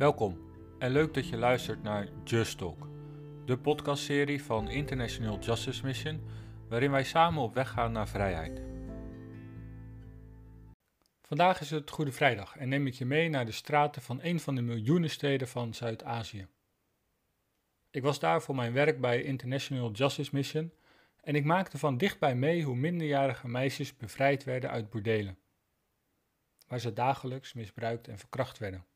Welkom en leuk dat je luistert naar Just Talk, de podcastserie van International Justice Mission, waarin wij samen op weg gaan naar vrijheid. Vandaag is het Goede Vrijdag en neem ik je mee naar de straten van een van de miljoenen steden van Zuid-Azië. Ik was daar voor mijn werk bij International Justice Mission en ik maakte van dichtbij mee hoe minderjarige meisjes bevrijd werden uit bordelen, waar ze dagelijks misbruikt en verkracht werden.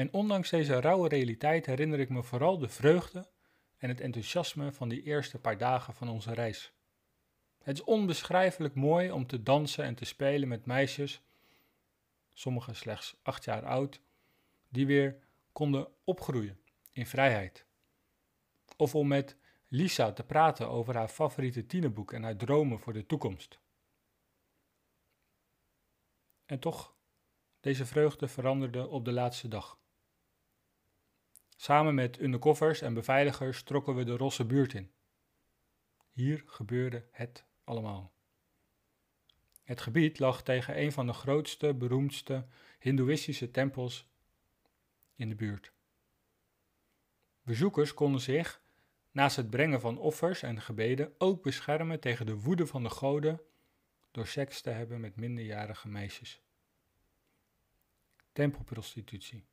En ondanks deze rauwe realiteit herinner ik me vooral de vreugde en het enthousiasme van die eerste paar dagen van onze reis. Het is onbeschrijfelijk mooi om te dansen en te spelen met meisjes, sommige slechts acht jaar oud, die weer konden opgroeien in vrijheid. Of om met Lisa te praten over haar favoriete tienerboek en haar dromen voor de toekomst. En toch, deze vreugde veranderde op de laatste dag. Samen met undercovers en beveiligers trokken we de Rosse buurt in. Hier gebeurde het allemaal. Het gebied lag tegen een van de grootste, beroemdste Hindoeïstische tempels in de buurt. Bezoekers konden zich, naast het brengen van offers en gebeden, ook beschermen tegen de woede van de goden door seks te hebben met minderjarige meisjes. Tempelprostitutie.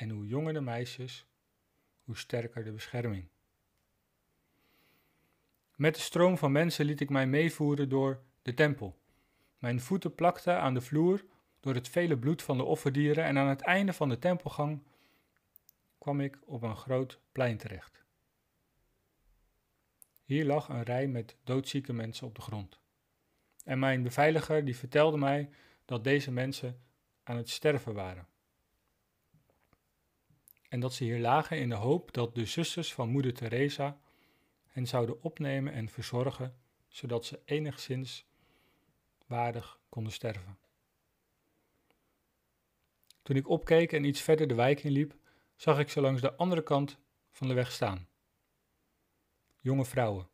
En hoe jonger de meisjes, hoe sterker de bescherming. Met de stroom van mensen liet ik mij meevoeren door de tempel. Mijn voeten plakten aan de vloer door het vele bloed van de offerdieren en aan het einde van de tempelgang kwam ik op een groot plein terecht. Hier lag een rij met doodzieke mensen op de grond. En mijn beveiliger die vertelde mij dat deze mensen aan het sterven waren en dat ze hier lagen in de hoop dat de zusters van moeder Teresa hen zouden opnemen en verzorgen, zodat ze enigszins waardig konden sterven. Toen ik opkeek en iets verder de wijk inliep, zag ik ze langs de andere kant van de weg staan. Jonge vrouwen,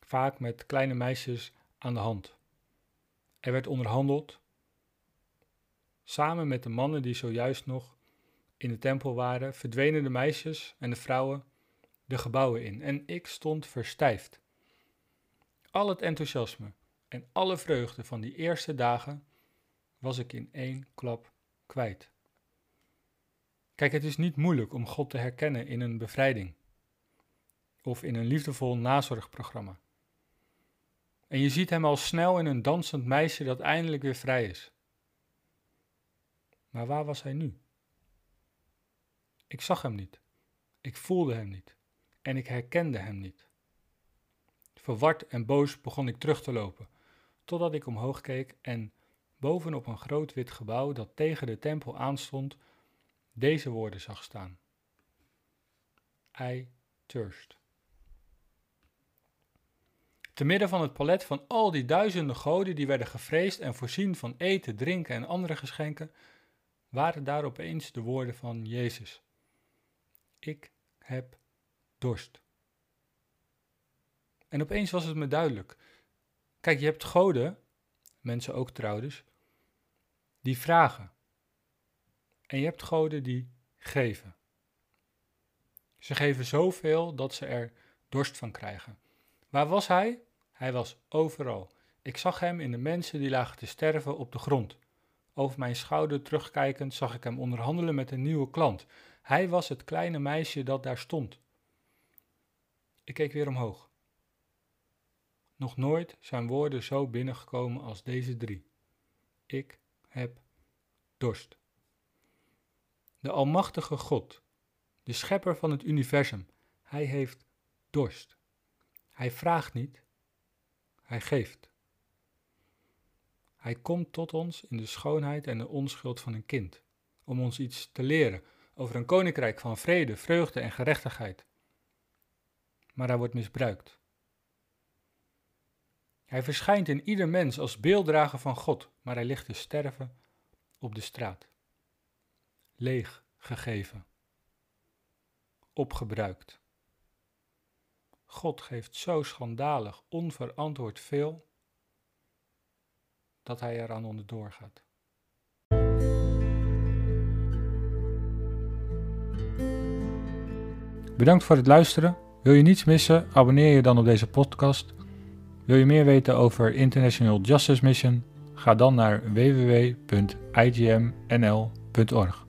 vaak met kleine meisjes aan de hand. Er werd onderhandeld, samen met de mannen die zojuist nog in de tempel waren, verdwenen de meisjes en de vrouwen de gebouwen in en ik stond verstijfd. Al het enthousiasme en alle vreugde van die eerste dagen was ik in één klap kwijt. Kijk, het is niet moeilijk om God te herkennen in een bevrijding of in een liefdevol nazorgprogramma. En je ziet hem al snel in een dansend meisje dat eindelijk weer vrij is. Maar waar was hij nu? Ik zag hem niet. Ik voelde hem niet. En ik herkende hem niet. Verward en boos begon ik terug te lopen, totdat ik omhoog keek en bovenop een groot wit gebouw dat tegen de tempel aanstond, deze woorden zag staan. I thirst. Te midden van het palet van al die duizenden goden die werden gevreesd en voorzien van eten, drinken en andere geschenken, waren daar opeens de woorden van Jezus. Ik heb dorst. En opeens was het me duidelijk. Kijk, je hebt goden, mensen ook trouwens, die vragen. En je hebt goden die geven. Ze geven zoveel dat ze er dorst van krijgen. Waar was hij? Hij was overal. Ik zag hem in de mensen die lagen te sterven op de grond. Over mijn schouder terugkijkend zag ik hem onderhandelen met een nieuwe klant. Hij was het kleine meisje dat daar stond. Ik keek weer omhoog. Nog nooit zijn woorden zo binnengekomen als deze drie. Ik heb dorst. De Almachtige God, de Schepper van het universum, hij heeft dorst. Hij vraagt niet, hij geeft. Hij komt tot ons in de schoonheid en de onschuld van een kind, om ons iets te leren over een koninkrijk van vrede, vreugde en gerechtigheid. Maar hij wordt misbruikt. Hij verschijnt in ieder mens als beelddrager van God, maar hij ligt te sterven op de straat. Leeg gegeven. Opgebruikt. God geeft zo schandalig, onverantwoord veel dat hij eraan onderdoor gaat. Bedankt voor het luisteren. Wil je niets missen? Abonneer je dan op deze podcast. Wil je meer weten over International Justice Mission? Ga dan naar www.igmnl.org.